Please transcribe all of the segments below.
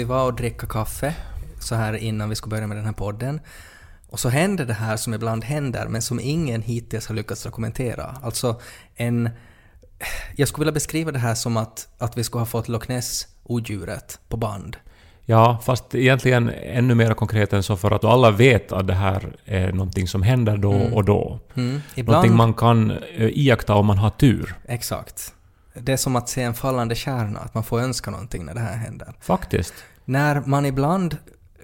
Vi var och dricka kaffe så här innan vi skulle börja med den här podden. Och så hände det här som ibland händer men som ingen hittills har lyckats dokumentera. Alltså en... Jag skulle vilja beskriva det här som att, att vi skulle ha fått Loch Ness-odjuret på band. Ja, fast egentligen ännu mer konkret än så för att alla vet att det här är någonting som händer då och då. Mm. Någonting Ibland... man kan eh, iaktta om man har tur. Exakt. Det är som att se en fallande stjärna, att man får önska någonting när det här händer. Faktiskt. När man ibland,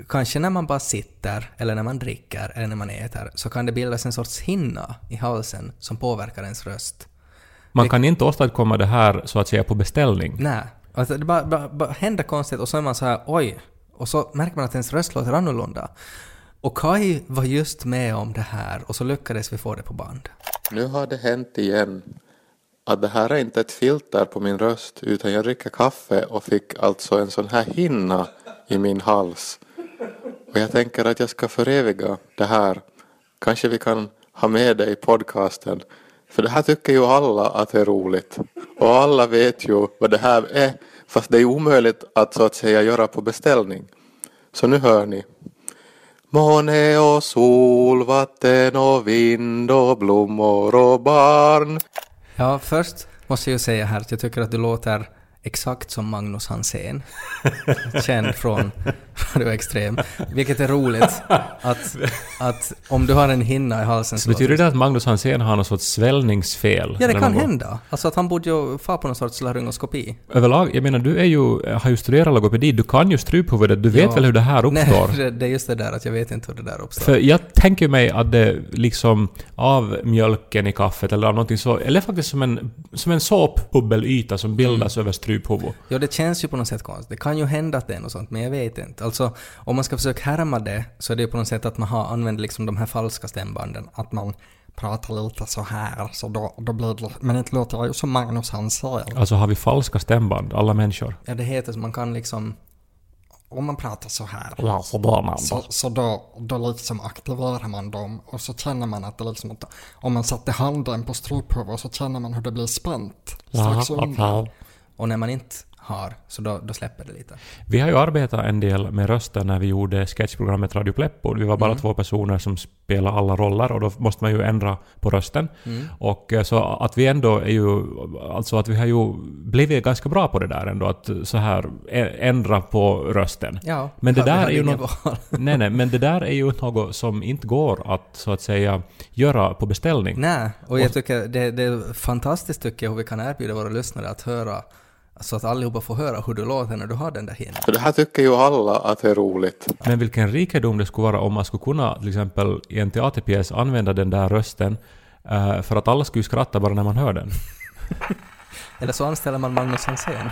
kanske när man bara sitter, eller när man dricker, eller när man äter, så kan det bildas en sorts hinna i halsen som påverkar ens röst. Man kan inte åstadkomma det här så att säga på beställning. Nej. Alltså det bara, bara, bara händer konstigt och så är man så här oj. Och så märker man att ens röst låter annorlunda. Och Kai var just med om det här och så lyckades vi få det på band. Nu har det hänt igen. Att det här är inte ett filter på min röst utan jag dricker kaffe och fick alltså en sån här hinna i min hals. Och jag tänker att jag ska föreviga det här. Kanske vi kan ha med det i podcasten. För det här tycker ju alla att det är roligt. Och alla vet ju vad det här är. Fast det är omöjligt att så att säga göra på beställning. Så nu hör ni. Måne och sol, vatten och vind och blommor och barn. Ja, först måste jag ju säga här att jag tycker att du låter exakt som Magnus Hansen. Känd från Radio Extrem. Vilket är roligt att, att om du har en hinna i halsen Så betyder det att Magnus Hansen har något sorts svällningsfel? Ja, det kan hända. Alltså att han borde ju få på någon sorts laryngoskopi. Överlag, jag menar du är ju, har ju studerat logopedi, du kan ju struphuvudet, du vet Ja. väl hur det här uppstår? Nej, det, är just det där att jag vet inte hur det där uppstår. För jag tänker mig att det liksom av mjölken i kaffet eller av någonting så, eller faktiskt som en, som en såpbubbelyta som bildas över struphuvudet. Ja, det känns ju på något sätt konstigt. Det kan ju hända att det är något sånt, men jag vet inte. Alltså, om man ska försöka härma det, så är det ju på något sätt att man har använt liksom de här falska stämbanden. Att man pratar lite så här, så då, då blir det... Men inte låter jag ju som Magnus han säger. Alltså har vi falska stämband, alla människor? Ja, det heter så man kan liksom... Om man pratar så här, Ja, så bör man. så, så då, då liksom aktiverar man dem och så känner man att det liksom att om man sätter handen på struphuvudet så känner man hur det blir spänt Ja, under. Och när man inte har, så då, då släpper det lite. Vi har ju arbetat en del med rösten när vi gjorde sketchprogrammet Radio Pleppo. Vi var bara Mm. två personer som spelade alla roller och då måste man ju ändra på rösten. Mm. Och eh, så att vi ändå är ju... Alltså att vi har ju blivit ganska bra på det där ändå, att så här ändra på rösten. Ja, Men det där är ju något-. Nej, nej, men det där är ju något som inte går att så att säga göra på beställning. Nej, och jag tycker det, det är fantastiskt tycker jag hur vi kan erbjuda våra lyssnare att höra, så att allihopa får höra hur du låter när du har den där hinnan. För det här tycker ju alla att det är roligt. Men vilken rikedom det skulle vara om man skulle kunna till exempel i en teaterpjäs använda den där rösten eh, för att alla skulle skratta bara när man hör den. Eller så anställer man Magnus Hansen.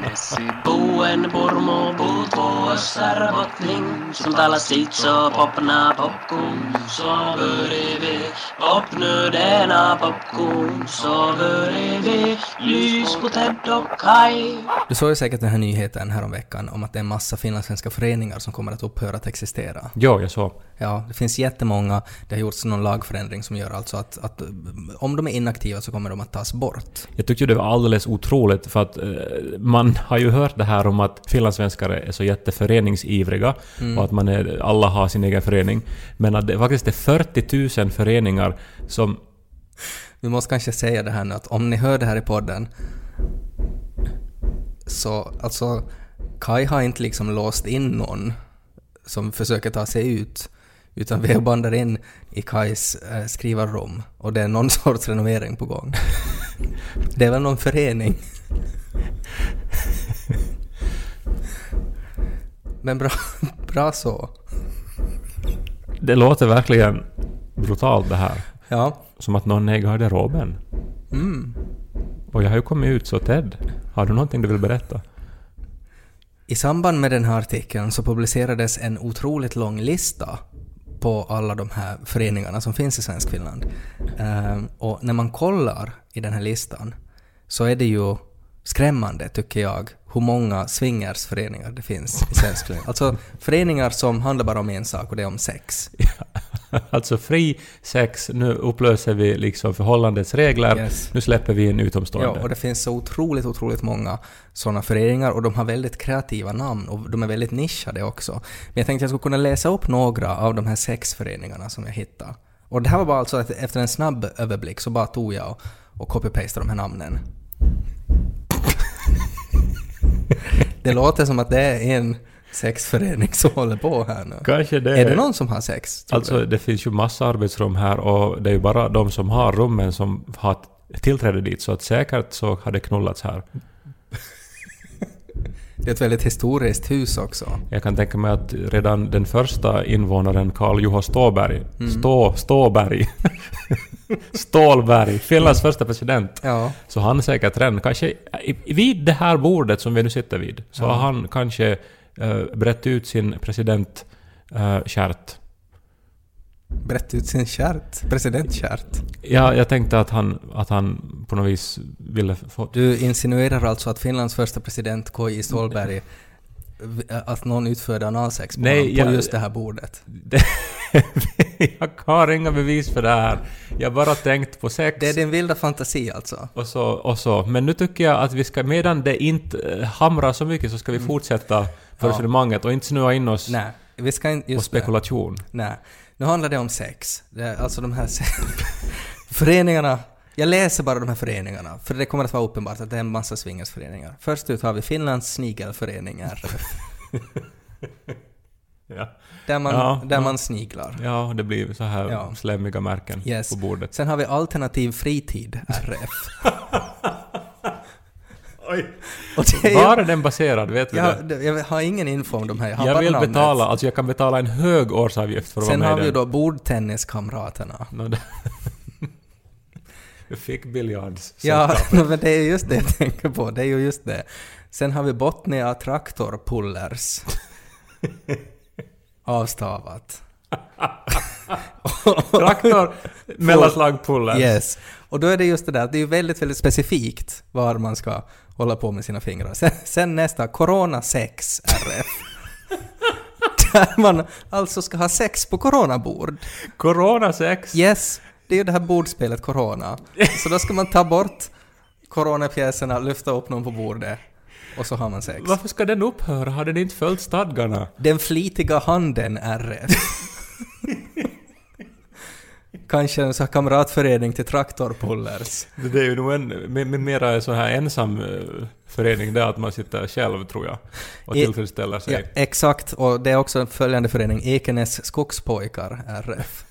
Messi buen burmo puut vuossar botling Som täällä sitso popna popkuun Så börjar vi popnödena popkuun Så börjar vi lys på Ted och Kai Du såg ju säkert den här nyheten häromveckan om att det är en massa finlandssvenska föreningar som kommer att upphöra att existera. Jo, jag så. Ja, det finns jättemånga. Det har gjorts någon lagförändring som gör alltså att, att om de är inaktiva så kommer de att tas bort. Jag tyckte det var alldeles otroligt för att eh, man har ju hört det här om att finlandssvenskar är så jätteföreningsivriga och att man är, alla har sin egen förening. Men att det faktiskt är 40 000 föreningar som... Vi måste kanske säga det här nu att om ni hör det här i podden så alltså Kai har inte liksom låst in någon som försöker ta sig ut utan vi bandar in i Kais eh, skrivarrum och det är någon sorts renovering på gång. Det är väl någon förening. Men bra, bra så. Det låter verkligen brutalt det här. Ja. Som att någon är i garderoben. Mm. Och jag har ju kommit ut så Ted. Har du någonting du vill berätta? I samband med den här artikeln så publicerades en otroligt lång lista på alla de här föreningarna som finns i Svenskfinland. Ehm, och när man kollar i den här listan så är det ju skrämmande, tycker jag, hur många swingersföreningar det finns i Svenskfinland. Alltså föreningar som handlar bara om en sak och det är om sex. alltså fri sex, nu upplöser vi liksom förhållandets regler, Yes. nu släpper vi en Ja, utomstående. och det finns så otroligt, otroligt många sådana föreningar och de har väldigt kreativa namn och de är väldigt nischade också. Men jag tänkte jag skulle kunna läsa upp några av de här sex föreningarna som jag hittade. Och det här var bara alltså att efter en snabb överblick så bara tog jag och, och copy-pastade de här namnen. det låter som att det är en sexförening som håller på här nu. Kanske det... Är det någon som har sex? Alltså du? det finns ju massa arbetsrum här och det är ju bara de som har rummen som har tillträde dit, så att säkert så har det knullats här. Det är ett väldigt historiskt hus också. Jag kan tänka mig att redan den första invånaren, Karl Juho Ståberg, Stå, Ståberg, Stålberg, Finlands första president, Ja. så han säkert redan, kanske vid det här bordet som vi nu sitter vid, så har han kanske uh, brett ut sin president uh, kärt. Brett ut sin kärt, presidentkärt. Ja, jag tänkte att han, att han på något vis ville få... Du insinuerar alltså att Finlands första president K.J. Ståhlberg att någon utförde analsex på, Nej, honom på jag- just det här bordet? Det, jag har inga bevis för det här. Jag har bara tänkt på sex. Det är din vilda fantasi alltså? Och så, och så. Men nu tycker jag att vi ska, medan det inte eh, hamrar så mycket, så ska vi fortsätta för resonemanget och inte snöa in oss Nej, vi ska inte... på Just det. spekulation. Nej. Nu handlar det om sex. Det alltså de här föreningarna. Jag läser bara de här föreningarna, för det kommer att vara uppenbart att det är en massa swingersföreningar. Först ut har vi Finlands snigelförening RF, Ja. där man, Ja, där ja. man sniglar. ja, det blir så här Ja. slemmiga märken Yes. på bordet. Sen har vi Alternativ Fritid RF. Är ju- Var är den baserad? Vet vi jag, det? jag har ingen info om de här, jag har Jag vill namnet. betala, alltså jag kan betala en hög årsavgift för att Sen vara har med vi i ju den. då Bordtenniskamraterna. No, Jag fick biljards. Ja, men det är just det jag tänker på. Det är ju just det. Sen har vi Botnia Traktorpullers. Avstavat. Traktor, mellanslag, puller. Yes. Och då är det just det där, att det är ju väldigt, väldigt specifikt var man ska hålla på med sina fingrar. Sen, sen nästa, Corona 6 RF. Där man alltså ska ha sex på coronabord. Corona 6. Yes, det är ju det här bordspelet Corona. Så då ska man ta bort coronapjäserna, lyfta upp någon på bordet och så har man sex. Varför ska den upphöra? Har den inte följt stadgarna? Den flitiga handen RF. Kanske en sån här kamratförening till traktorpullers. Det är ju nog en, med, mera en sån här ensam eh, förening där att man sitter själv tror jag och I- tillfredsställer sig. Ja, exakt, och det är också en följande förening, Ekenäs skogspojkar RF.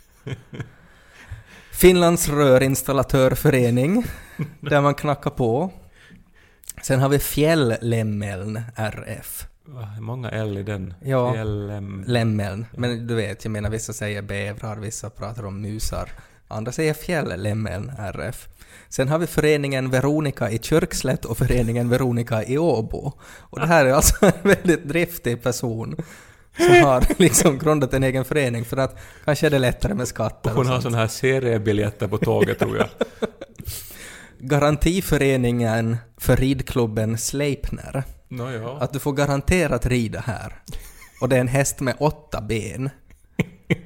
Finlands rörinstallatörförening, där man knackar på. Sen har vi Fjälllämmeln RF. Va, många L i den? Ja. Fjällem... Men du vet, jag menar vissa säger bävrar, vissa pratar om musar. Andra säger fjälllämmeln RF. Sen har vi föreningen Veronica i Kyrkslätt och föreningen Veronica i Åbo. Och det här är alltså en väldigt driftig person som har liksom grundat en egen förening för att kanske är det lättare med skatter Hon har sånt. såna här seriebiljetter på tåget tror jag. Garantiföreningen för ridklubben Sleipner. Nå ja. Att du får garanterat rida här. Och det är en häst med åtta ben.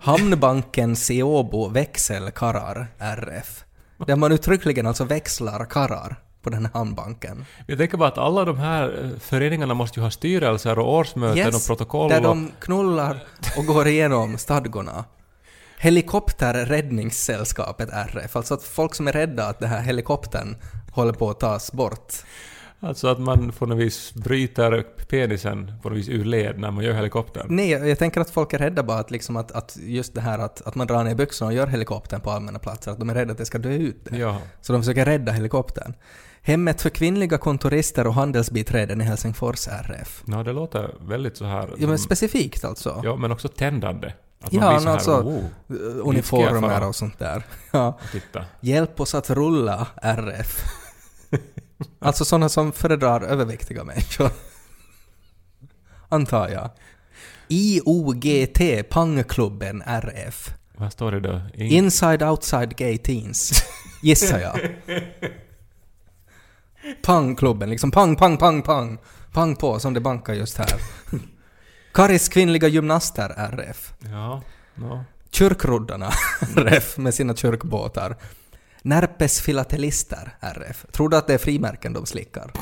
Hamnbankens i Åbo växelkarrar RF. Där man uttryckligen alltså växlar karrar på den här hamnbanken. Jag tänker bara att alla de här eh, föreningarna måste ju ha styrelser och årsmöten och protokoll där och... de knullar och går igenom stadgorna. Helikopterräddningssällskapet RF, alltså att folk som är rädda att den här helikoptern håller på att tas bort. Alltså att man på något vis bryter penisen på något vis ur led när man gör helikoptern. Nej, jag jag tänker att folk är rädda bara att, liksom att, att just det här att, att man drar ner byxorna och gör helikoptern på allmänna platser, att de är rädda att det ska dö ut. det. Ja. Så de försöker rädda helikoptern. Hemmet för kvinnliga kontorister och handelsbiträden i Helsingfors RF. Nå, det låter väldigt så här... Ja men specifikt alltså. Ja, men också tändande. Att Ja, man blir så här, alltså- oh, Uniformer och sånt där. Ja. titta. Hjälp oss att rulla RF. alltså sådana som föredrar överviktiga människor. Antar jag. IOGT, Pangklubben RF. Vad står det då? In- Inside Outside Gay Teens. Gissar jag. Pangklubben, liksom pang, pang, pang, pang. Pang på som det bankar just här. Karis kvinnliga gymnaster, RF. Ja, no. Kyrkroddarna, RF, med sina kyrkbåtar. Närpes filatelister, RF. Tror du att det är frimärken de slickar?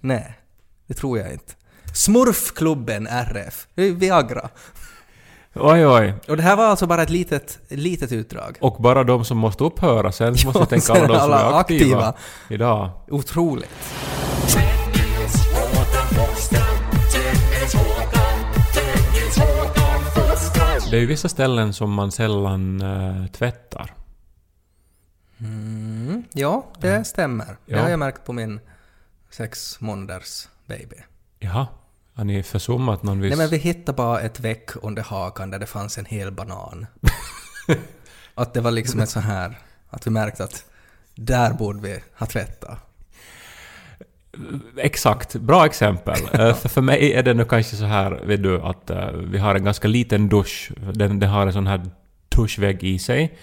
Nej, det tror jag inte. Smurfklubben, RF. Det är Viagra. Oj, oj. Och det här var alltså bara ett litet, litet utdrag. Och bara de som måste upphöra, sen måste jag tänka alla de som alla är aktiva, aktiva. idag. Otroligt. Det är ju vissa ställen som man sällan eh, tvättar. Mm, ja, det stämmer. Det Ja. har jag märkt på min sex månaders baby. Jaha, har ni försummat någon viss... Nej men vi hittade bara ett veck under hakan där det fanns en hel banan. att det var liksom ett så här, att vi märkte att där borde vi ha tvättat. Exakt, bra exempel. Eh, för, för mig är det nu kanske så här, vet du, att eh, vi har en ganska liten dusch. Den, den har en sån här duschvägg i sig.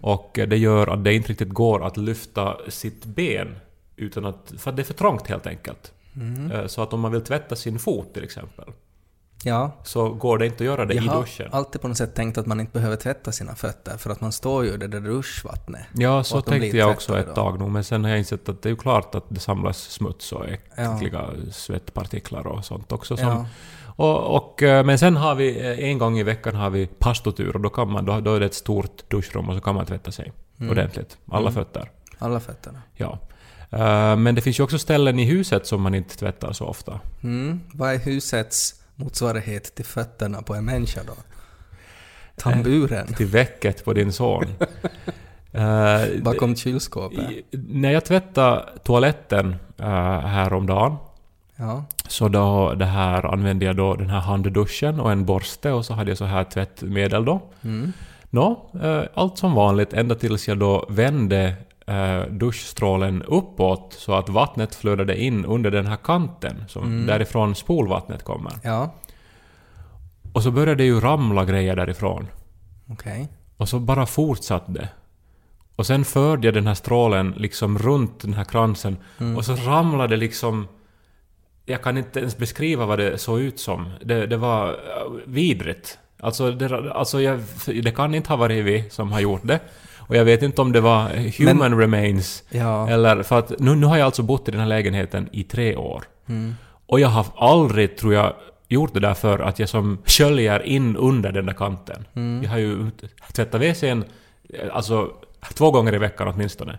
Och eh, det gör att det inte riktigt går att lyfta sitt ben utan att... För att det är för trångt helt enkelt. Eh, Så att om man vill tvätta sin fot till exempel, Ja, så går det inte att göra det jag i har duschen. alltid på något sätt tänkt att man inte behöver tvätta sina fötter för att man står ju i det där duschvattnet. Ja, så tänkte jag också ett då. tag nog, men sen har jag insett att det är ju klart att det samlas smuts och äckliga svettpartiklar och sånt också. Som, Ja. och, och, eh, men sen har vi, eh, en gång i veckan har vi pastotur och då, kan man, då, då är det ett stort duschrum och så kan man tvätta sig Mm. ordentligt. Alla fötter. Alla fötterna. Ja. Eh, Men det finns ju också ställen i huset som man inte tvättar så ofta. Mm. Vad är husets motsvarighet till fötterna på en människa då? Tamburen Till väcket på din son. Eh, bakom kylskåpet. när jag tvättade toaletten uh, häromdagen Ja. Så då det här använde jag då den här handduschen och en borste och så hade jag så här tvättmedel då. Mm. Nå, eh, allt som vanligt ända tills jag då vände eh, duschstrålen uppåt så att vattnet flödade in under den här kanten som därifrån spolvattnet kommer. Ja, Och så började det ju ramla grejer därifrån. okej. Och så bara fortsatte det. Och sen förde jag den här strålen liksom runt den här kransen och så ramlade liksom... Jag kan inte ens beskriva vad det såg ut som. Det, det var äh, vidrigt. Alltså, det, alltså jag, det kan inte ha varit vi som har gjort det. Och jag vet inte om det var human remains Ja. eller... För att nu, nu har jag alltså bott i den här lägenheten i tre år. Mm. Och jag har aldrig, tror jag, gjort det där för att jag som sköljer in under den där kanten. Mm. Jag har ju tvättat WC'n, alltså två gånger i veckan åtminstone.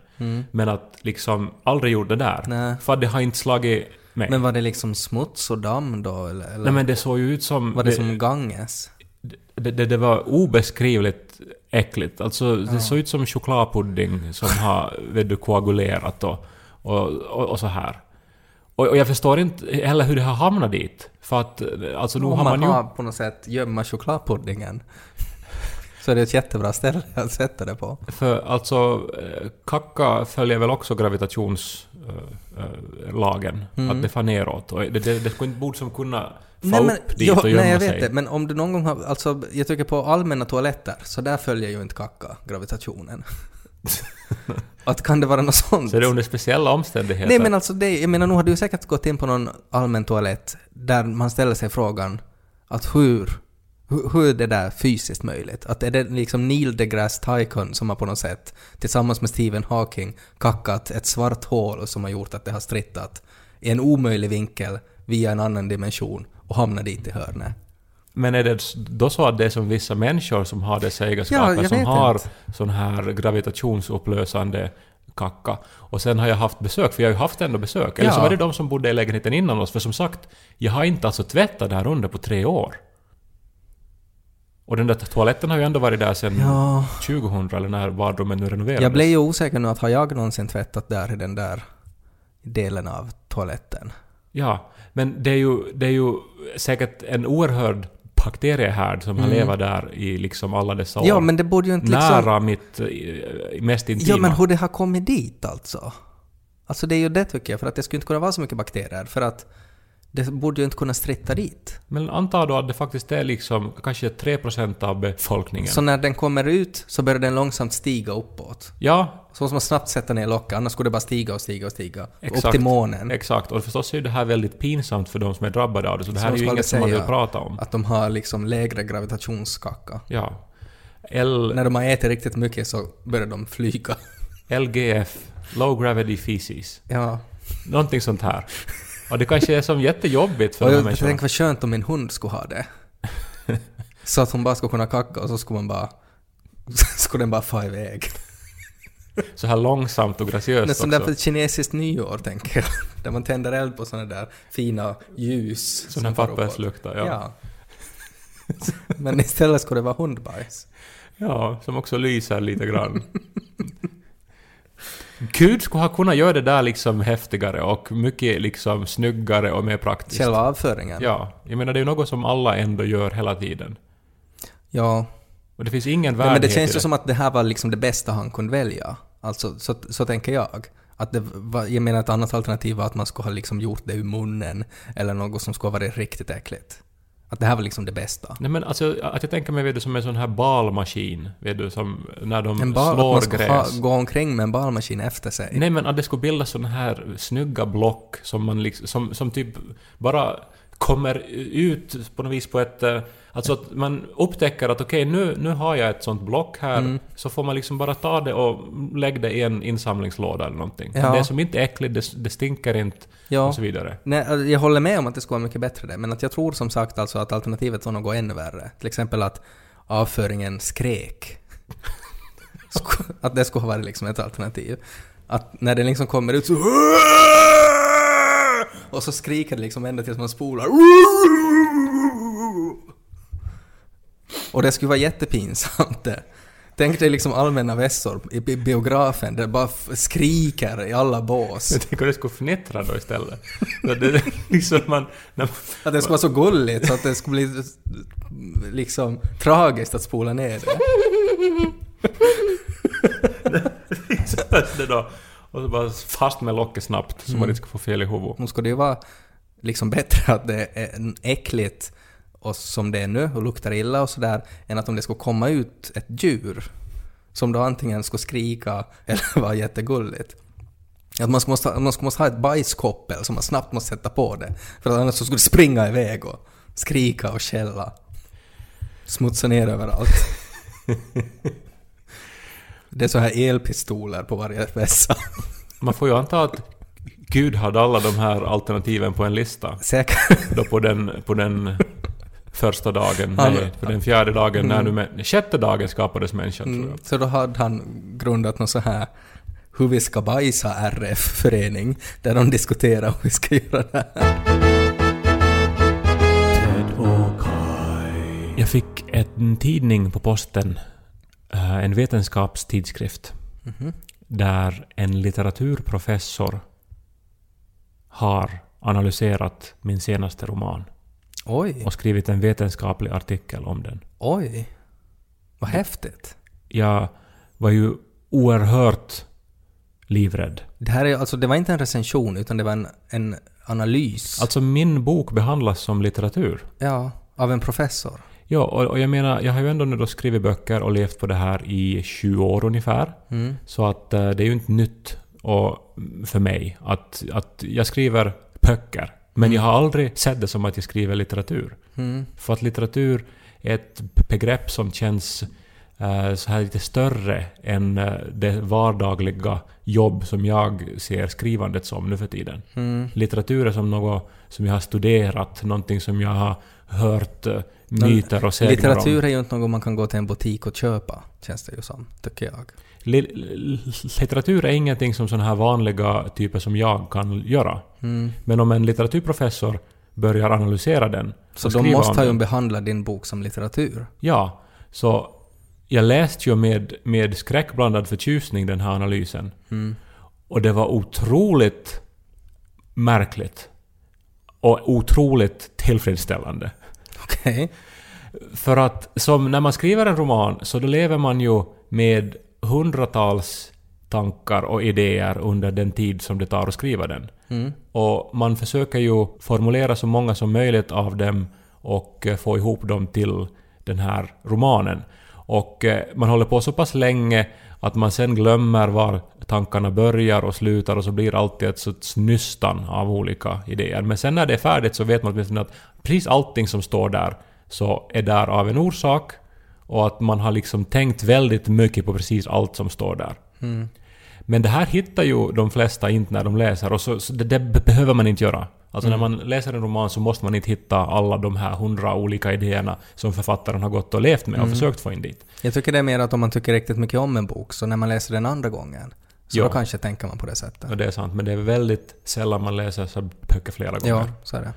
Men att liksom aldrig gjort det där. Mm. Nej. För att det har inte slagit mig. Men var det liksom smuts och damm då eller? Nej men det såg ju ut som... var det, som Ganges? det, det, det var obeskrivligt äckligt. Alltså det såg ut som chokladpudding som har vet du, koagulerat och, och, och, och så här. Och, och jag förstår inte heller hur det har hamnat dit. För att alltså nu har man, man ju... har på något sätt gömma chokladpuddingen så är det ett jättebra ställe att sätta det på. För alltså, eh, kacka följer väl också gravitationslagen. Att det far neråt. Och det, det, det skulle inte borde som kunna få upp dit jo, och gömma nej, jag sig. vet det. Men om du någon gång har... Alltså, jag tycker på allmänna toaletter, så där följer ju inte kacka gravitationen. att kan det vara något sånt? Så är det under speciella omständigheter. Nej men alltså det, jag menar nu har du säkert gått in på någon allmän toalett där man ställer sig frågan att hur, hur, hur är det där fysiskt möjligt? Att är det liksom Neil deGrasse Tyson som har på något sätt tillsammans med Stephen Hawking kackat ett svart hål som har gjort att det har strittat i en omöjlig vinkel via en annan dimension och hamnat dit i hörnet? Men är det då så att det är som vissa människor som har dessa egenskaper Ja, som har inte. sån här gravitationsupplösande kacka. Och sen har jag haft besök, för jag har ju haft ändå besök. Eller så Ja. var det de som bodde i lägenheten innan oss. För som sagt, jag har inte alltså tvättat där under på tre år. Och den där toaletten har ju ändå varit där sedan Ja. 2000 eller när badrummet nu renoverades. Jag blev ju osäker nu att har jag någonsin tvättat där i den där delen av toaletten? Ja, men det är ju, det är ju säkert en oerhörd bakteriehärd som har levat där i liksom alla dessa år. Mm. Ja, men det borde ju inte liksom... Nära mitt eh, mest intima. Ja, men hur det har kommit dit alltså? Alltså det är ju det tycker jag, för att det skulle inte kunna vara så mycket bakterier, för att Det borde ju inte kunna stritta dit. Men anta då att det faktiskt är liksom kanske 3% av befolkningen. Så när den kommer ut så börjar den långsamt stiga uppåt. Ja, Så måste man snabbt sätta ner locket, annars skulle det bara stiga och stiga och stiga. Upp Exakt. till månen. exakt. Och förstås är det här väldigt pinsamt för de som är drabbade av det, så det Så här är ju inget som man vill prata om. Att de har liksom lägre gravitationskaka. Ja. L, När de har ätit riktigt mycket så börjar de flyga. LGF, Low Gravity Feces. Ja. Någonting sånt här. Och det kanske är som jättejobbigt för Och de här jag människorna. tänker vad skönt om min hund skulle ha det. så att hon bara skulle kunna kacka och så skulle man bara... skulle den bara få iväg. Så här långsamt och graciöst Nästan också. därför kinesiskt nyår, tänker jag. Där man tänder eld på såna där fina ljus. Här som far uppåt. papperslukta, ja. ja. Men istället skulle det vara hundbajs. Ja, som också lyser lite grann. Gud skulle ha kunnat göra det där liksom häftigare och mycket liksom snyggare och mer praktiskt. Själva avföringen. Ja, jag menar det är ju något som alla ändå gör hela tiden. ja. Och det finns ingen Nej, men det värdighet känns ju som att det här var liksom det bästa han kunde välja. Alltså, så, så tänker jag. Att det var, jag menar ett annat alternativ var att man skulle ha liksom gjort det ur munnen, eller något som skulle ha varit riktigt äckligt. Att det här var liksom det bästa. Nej men alltså att jag tänker mig vet du, som en sån här balmaskin, vet du, som när de En bal, att slår man skulle ha, gräs. gå omkring med en balmaskin efter sig. Nej men att det skulle bildas såna här snygga block som man liksom, som, som typ bara kommer ut på något vis på ett... eh, Alltså att man upptäcker att okej nu, nu har jag ett sånt block här, Mm. så får man liksom bara ta det och lägga det i en insamlingslåda eller någonting. Ja. Det är som inte äckligt, det, det stinker inte Ja. och så vidare. Nej, alltså, jag håller med om att det skulle vara mycket bättre det, men att jag tror som sagt alltså att alternativet var något ännu värre. Till exempel att avföringen skrek. Sk- att det skulle ha varit liksom ett alternativ. Att när den liksom kommer ut så... Och så skriker det liksom ända tills man spolar. Och det skulle vara jättepinsamt det. Tänk dig liksom allmänna vässor i bi- biografen där det bara f- skriker i alla bås. Jag tänker att det skulle fnittra då istället. Så det, liksom man, när man, Att det skulle vara så gulligt så att det skulle bli liksom tragiskt att spola ner det. det då, och så bara fast med locket snabbt så man inte ska få fel i huvudet. Nu skulle det ju vara liksom bättre att det är äckligt och som det är nu och luktar illa och sådär än att om det skulle komma ut ett djur som då antingen skulle skrika eller vara jättegulligt. Att man skulle måste, ha- man skulle måste ha ett bajskoppel som man snabbt måste sätta på det. För att annars så skulle det springa iväg och skrika och skälla. Smutsa ner överallt. Det är så här elpistoler på varje vässa. Man får ju anta att Gud hade alla de här alternativen på en lista. Säkert. Då på den, på den första dagen, Han- nej, på den fjärde dagen, när nu, men, sjätte dagen skapades människan tror Mm, jag. så då hade han grundat någon så här hur vi ska bajsa RF-förening där de diskuterar hur vi ska göra det här. Jag fick en tidning på posten, eh, en vetenskapstidskrift, där en litteraturprofessor har analyserat min senaste roman Oj, och skrivit en vetenskaplig artikel om den. oj. Vad häftigt. Jag var ju oerhört livrädd. Det här är alltså, det var inte en recension utan det var en, en analys. Alltså min bok behandlas som litteratur. ja, av en professor. Ja, och, och jag menar, jag har ju ändå nu då skrivit böcker och levt på det här i 20 år ungefär. Mm. Så att eh, det är ju inte nytt och, för mig att, att jag skriver böcker. Men jag har aldrig sett det som att jag skriver litteratur. Mm. För att litteratur är ett begrepp som känns eh, så här lite större än eh, det vardagliga jobb som jag ser skrivandet som nu för tiden. Mm. Litteratur är som något som jag har studerat, någonting som jag har hört eh, myter och sägner Litteratur om. är ju inte något man kan gå till en butik och köpa, känns det ju som, tycker jag. Li- li- litteratur är ingenting som sådana här vanliga typer som jag kan göra. Mm. Men om en litteraturprofessor börjar analysera den Så de måste ju den, behandlat din bok som litteratur. Ja, så jag läste ju med, med skräckblandad förtjusning den här analysen. Mm. Och det var otroligt märkligt. Och otroligt tillfredsställande. Okej. För att som när man skriver en roman så då lever man ju med hundratals tankar och idéer under den tid som det tar att skriva den. Mm. Och man försöker ju formulera så många som möjligt av dem och eh, få ihop dem till den här romanen. Och eh, man håller på så pass länge att man sen glömmer var tankarna börjar och slutar och så blir det alltid ett sorts nystan av olika idéer. Men sen när det är färdigt så vet man åtminstone att precis allting som står där så är där av en orsak och att man har liksom tänkt väldigt mycket på precis allt som står där. Mm. Men det här hittar ju de flesta inte när de läser och så, så det, det behöver man inte göra. Alltså Mm. när man läser en roman så måste man inte hitta alla de här hundra olika idéerna som författaren har gått och levt med och Mm. försökt få in dit. Jag tycker det är mer att om man tycker riktigt mycket om en bok, så när man läser den andra gången, så Ja. då kanske tänker man på det sättet. Och det är sant, men det är väldigt sällan man läser så böcker flera gånger. Ja, så är det.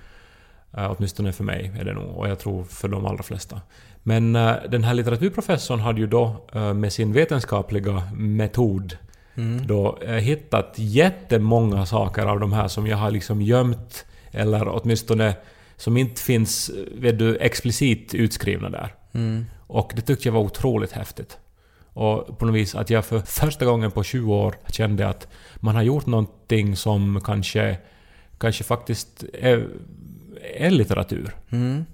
Uh, åtminstone för mig är det nog, och jag tror för de allra flesta. Men eh, den här litteraturprofessorn hade ju då eh, med sin vetenskapliga metod Mm. då eh, hittat jättemånga saker av de här som jag har liksom gömt eller åtminstone som inte finns eh, vet du, explicit utskrivna där. Mm. Och det tyckte jag var otroligt häftigt. Och på något vis att jag för första gången på 20 år kände att man har gjort någonting som kanske, kanske faktiskt är, är litteratur. Mm.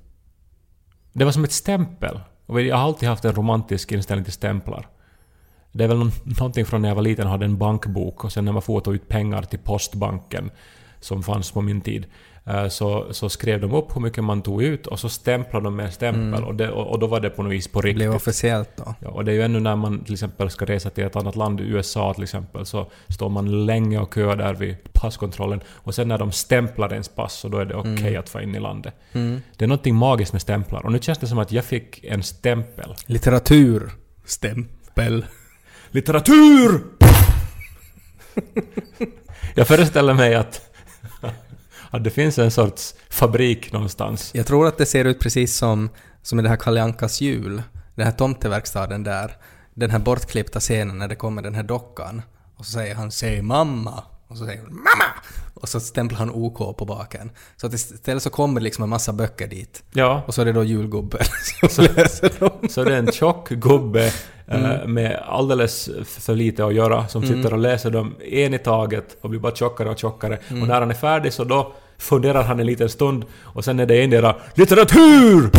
Det var som ett stämpel. Och jag har alltid haft en romantisk inställning till stämplar. Det är väl någon, någonting från när jag var liten och hade en bankbok och sen när man får ta ut pengar till postbanken som fanns på min tid eh, så, så skrev de upp hur mycket man tog ut och så stämplade de med en stämpel Mm. och, det, och, och då var det på något vis på Det riktigt. blev officiellt då. Ja, och det är ju ännu när man till exempel ska resa till ett annat land, USA till exempel, så står man länge och köar där vid passkontrollen och sen när de stämplar ens pass så då är det okej Mm. att få in i landet. Mm. Det är någonting magiskt med stämplar och nu känns det som att jag fick en stämpel. Litteratur. Stämpel. Litteratur! jag föreställer mig att, att det finns en sorts fabrik någonstans. Jag tror att det ser ut precis som, som i det här Kalle Ankas jul. Den här tomteverkstaden där. Den här bortklippta scenen när det kommer den här dockan. Och så säger han ”Säg mamma” och så säger hon ”Mamma!” och så stämplar han OK på baken. Så att istället så kommer liksom en massa böcker dit. Ja, Och så är det då julgubben som läser dem. så det är en tjock gubbe eh, Mm. med alldeles för lite att göra som Mm. sitter och läser dem en i taget och blir bara tjockare och tjockare. Mm. Och när han är färdig så då funderar han en liten stund och sen är det endera LITTERATUR!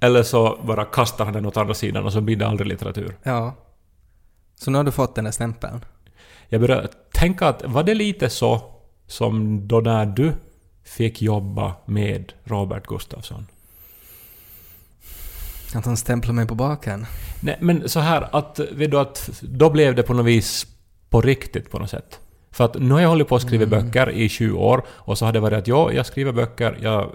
Eller så bara kastar han den åt andra sidan och så blir det aldrig litteratur. Ja. Så nu har du fått den där stämpeln. Jag började tänka att var det lite så som då när du fick jobba med Robert Gustafsson? Att han stämplar mig på baken. Nej, men så här att, vet du att då blev det på något vis på riktigt på något sätt. För att nu har jag hållit på att skriva Mm. böcker i 20 år och så har det varit att ja, jag skriver böcker, jag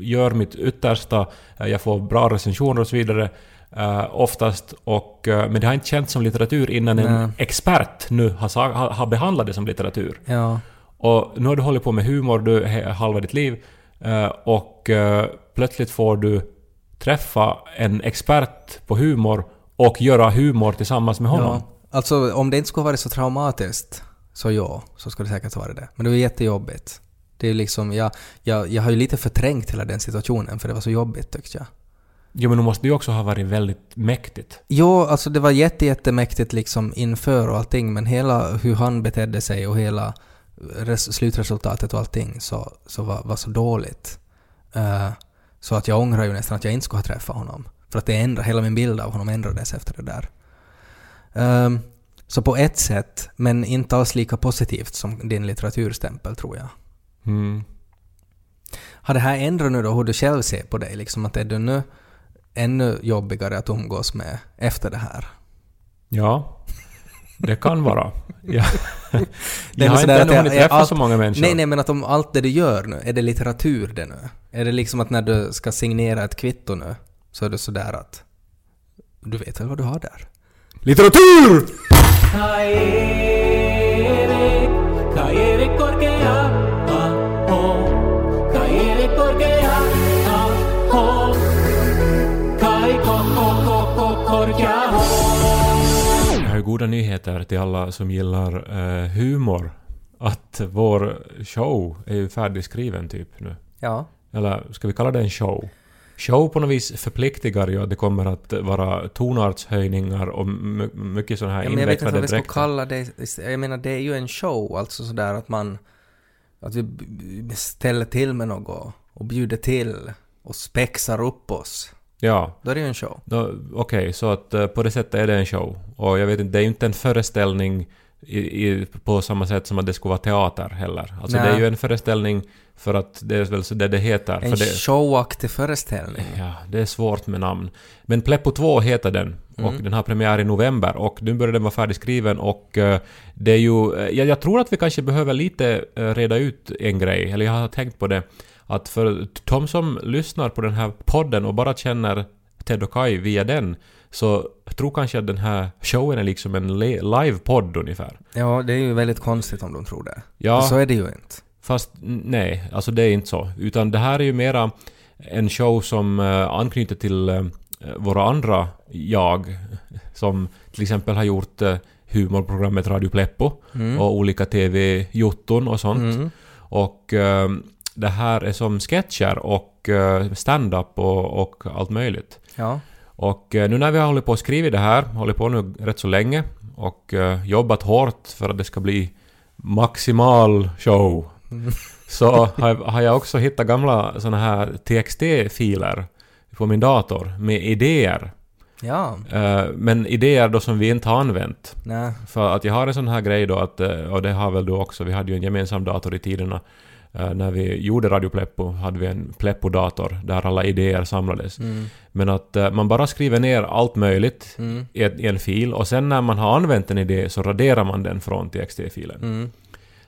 gör mitt yttersta, jag får bra recensioner och så vidare. Eh, oftast, och, eh, men det har inte känts som litteratur innan en Nej. expert nu har, har, har behandlat det som litteratur. Ja. Och nu har du hållit på med humor du, halva ditt liv eh, och plötsligt får du träffa en expert på humor och göra humor tillsammans med honom. Ja. Alltså om det inte skulle ha varit så traumatiskt, så ja, så skulle det säkert vara det. Men det var jättejobbigt. Det är liksom, jag, jag, jag har ju lite förträngt hela den situationen för det var så jobbigt tyckte jag. Jo, men det måste ju också ha varit väldigt mäktigt. Jo, alltså det var jätte, jättemäktigt liksom inför och allting, men hela hur han betedde sig och hela res- slutresultatet och allting så, så var, var så dåligt. Eh, så att jag ångrar ju nästan att jag inte skulle ha träffat honom. För att det ändra, hela min bild av honom ändrades efter det där. Ehm, så på ett sätt, men inte alls lika positivt som din litteraturstämpel tror jag. Mm. Har det här ändrat nu då hur du själv ser på dig? Liksom att är du nu ännu jobbigare att umgås med efter det här? Ja, det kan vara. Jag, jag har inte att ännu hunnit träffa allt- så många människor. Nej, nej, men att om allt det du gör nu, är det litteratur det nu? Är det liksom att när du ska signera ett kvitto nu, så är det sådär att du vet väl vad du har där? Litteratur! Goda nyheter till alla som gillar eh, humor. Att vår show är ju färdigskriven typ nu. Ja. Eller ska vi kalla det en show? show på något vis förpliktigar ju att det kommer att vara tonartshöjningar och my- mycket sådana här Ja, men jag vet inte vad vi ska dräkter. kalla det. Jag menar, det är ju en show, alltså sådär att man... Att vi ställer till med något och bjuder till och spexar upp oss. Ja, Då är det ju en show. Okej, så att eh, på det sättet är det en show. Och jag vet inte, det är ju inte en föreställning i, i, på samma sätt som att det skulle vara teater heller. Alltså Nej. det är ju en föreställning för att det är väl så det det heter. En för det, showaktig föreställning. Ja, det är svårt med namn. Men Pleppo 2 heter den. Och Mm. den har premiär i november och nu börjar den vara färdigskriven och eh, det är ju... eh, jag, jag tror att vi kanske behöver lite reda ut en grej, eller jag har tänkt på det. Att för de som lyssnar på den här podden och bara känner Ted och Kai via den så tror kanske att den här showen är liksom en live-podd ungefär. Ja, det är ju väldigt konstigt om de tror det. Ja, så är det ju inte. Fast nej, alltså det är inte så. Utan det här är ju mera en show som uh, anknyter till eh, våra andra jag. Som till exempel har gjort uh, humorprogrammet Radio Pleppo Mm. och olika TV-jotton och sånt. Mm. Och eh, det här är som sketcher och uh, stand-up och, och allt möjligt. Ja. Och eh, nu när vi har hållit på och skrivit det här, hållit på nu rätt så länge och eh, jobbat hårt för att det ska bli maximal show Mm. så har, jag också hittat gamla såna här TXT-filer på min dator med idéer. Ja. Eh, men idéer då som vi inte har använt. Nej. För att jag har en sån här grej då att, eh, och det har väl du också, vi hade ju en gemensam dator i tiderna. Eh, När vi gjorde Radio Pleppo hade vi en Pleppo-dator där alla idéer samlades. Mm. Men att eh, man bara skriver ner allt möjligt Mm. i, en fil och sen när man har använt en idé så raderar man den från TXT-filen. Mm.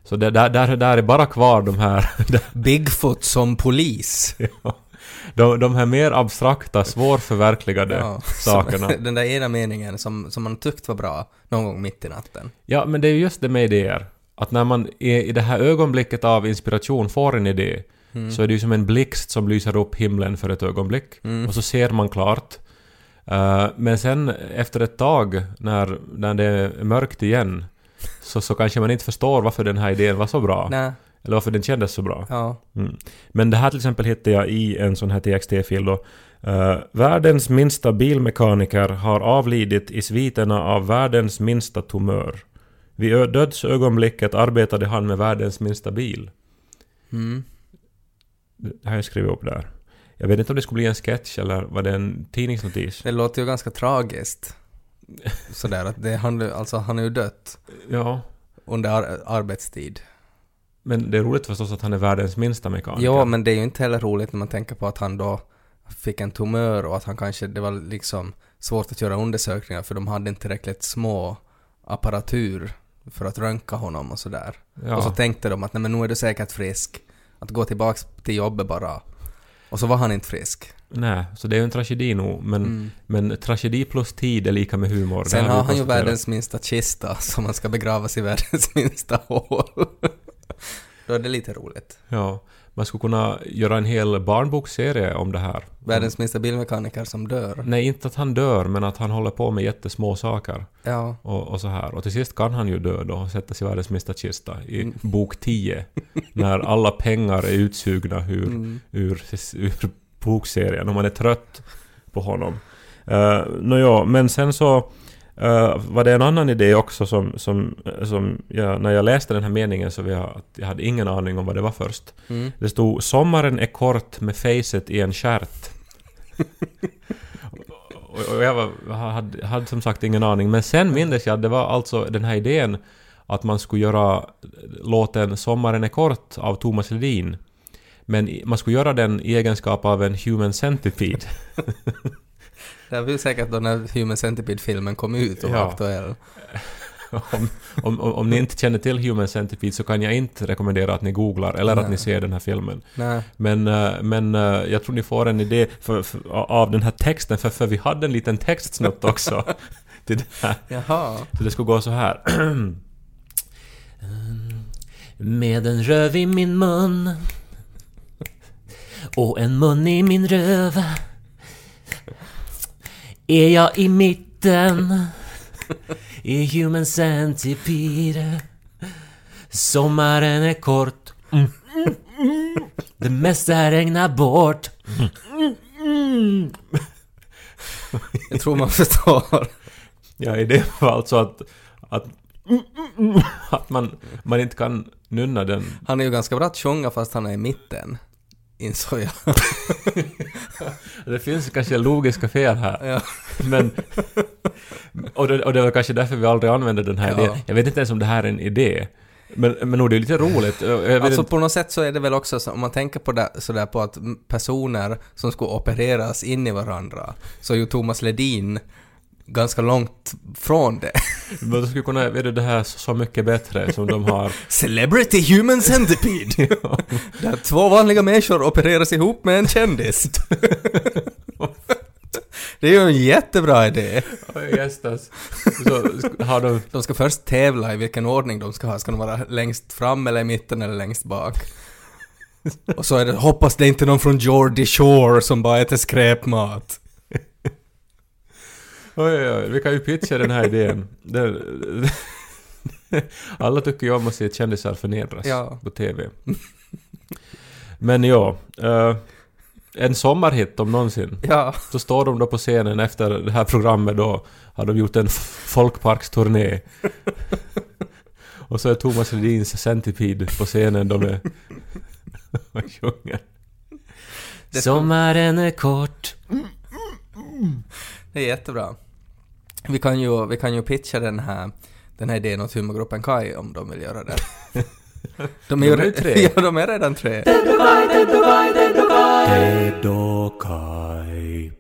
Så det, där, där, där är bara kvar de här, Bigfoot som polis. de, de här mer abstrakta, svårförverkligade Ja. sakerna. Den där ena meningen som, som man tyckt var bra någon gång mitt i natten. Ja, men det är ju just det med idéer. Att när man i, i det här ögonblicket av inspiration får en idé Mm. så är det ju som en blixt som lyser upp himlen för ett ögonblick. Mm. Och så ser man klart. Eh, men sen efter ett tag när, när det är mörkt igen så, så kanske man inte förstår varför den här idén var så bra. Nej. Eller varför den kändes så bra. Ja. Mm. Men det här till exempel hittade jag i en sån här TXT-fil då. Eh, världens minsta bilmekaniker har avlidit i sviterna av världens minsta tumör. Vid dödsögonblicket arbetade han med världens minsta bil. Mm. Det har jag skrivit upp där. Jag vet inte om det skulle bli en sketch eller var det en tidningsnotis? Det låter ju ganska tragiskt. Sådär att det, han, alltså, han är ju dött Ja. under ar arbetstid. Men det är roligt förstås att han är världens minsta mekaniker. Ja, men det är ju inte heller roligt när man tänker på att han då fick en tumör och att han kanske, det var liksom svårt att göra undersökningar för de hade inte tillräckligt små apparatur för att röntga honom och sådär. Ja. Och så tänkte de att nej men nu är du säkert frisk. Att gå tillbaks till jobbet bara. Och så var han inte frisk. Nej, så det är ju en tragedi nog. Men, Mm. men tragedi plus tid är lika med humor. Sen har han ju världens minsta kista som man ska begravas i världens minsta hål. Då är det lite roligt. Ja, man skulle kunna göra en hel barnboksserie om det här. Världens minsta bilmekaniker som dör. Nej, inte att han dör, men att han håller på med jättesmå saker. Ja. Och, och så här. Och till sist kan han ju dö då och sätta sig i världens minsta kista i Mm. bok 10. när alla pengar är utsugna ur, Mm. ur, ur bokserien och man är trött på honom. Uh, Nåja, men sen så uh, var det en annan idé också som, som, som jag, när jag läste den här meningen så jag, att jag hade ingen aning om vad det var först. Mm. Det stod “Sommaren är kort med facet i en stjärt”. och, och jag var, hade, hade som sagt ingen aning. Men sen mindes jag att det var alltså den här idén att man skulle göra låten “Sommaren är kort” av Thomas Ledin. Men man skulle göra den i egenskap av en human centipede. Det var ju säkert då när Human Centipede-filmen kom ut och var Ja. aktuell. om, om, om, ni inte känner till Human Centipede så kan jag inte rekommendera att ni googlar eller att Nej. ni ser den här filmen. Nej. Men, eh, men eh, jag tror ni får en idé för, för, av den här texten, för, för vi hade en liten textsnutt också. till det här. Jaha. Så det skulle gå så här. Med en röv i min mun och en mun i min röv är jag i mitten i Human Centipede Sommaren är kort Det mesta regnar bort Jag tror man förstår. Ja, idén var alltså att, att, att man, man inte kan nunna den. Han är ju ganska bra att sjunga fast han är i mitten. Insåg jag. Det finns kanske logiska fel här. Ja. Men, och, det, och det var kanske därför vi aldrig använde den här Ja. idén. Jag vet inte ens om det här är en idé. Men, men nog det är lite roligt. Alltså på något sätt så är det väl också så, om man tänker på det, sådär på att personer som skulle opereras in i varandra, så är ju Thomas Ledin ganska långt från det. men de skulle kunna, vet du, det här så mycket bättre som de har. Celebrity Human Centipede! Där två vanliga människor opereras ihop med en kändis. det är ju en jättebra idé. Gästas. Så har de... De ska först tävla i vilken ordning de ska ha. Ska de vara längst fram eller i mitten eller längst bak? Och så är det, hoppas det inte är någon från Geordie Shore som bara äter skräpmat. Oj, oj, oj, vi kan ju pitcha den här idén. Alla tycker ju om att se kändisar förnedras Ja. på TV. Men ja, eh, en sommarhit om någonsin. Ja. Så står de då på scenen efter det här programmet då, har de gjort en folkparksturné. Och så är Thomas Ledins Centipede på scenen då med och sjunger. Sommaren är kort. Det är jättebra. Vi kan ju, vi kan ju pitcha den här, den här idén åt humorgruppen Kai om de vill göra det. De är ju De är ju re- tre. Ja, de är redan tre. Ted och Kai.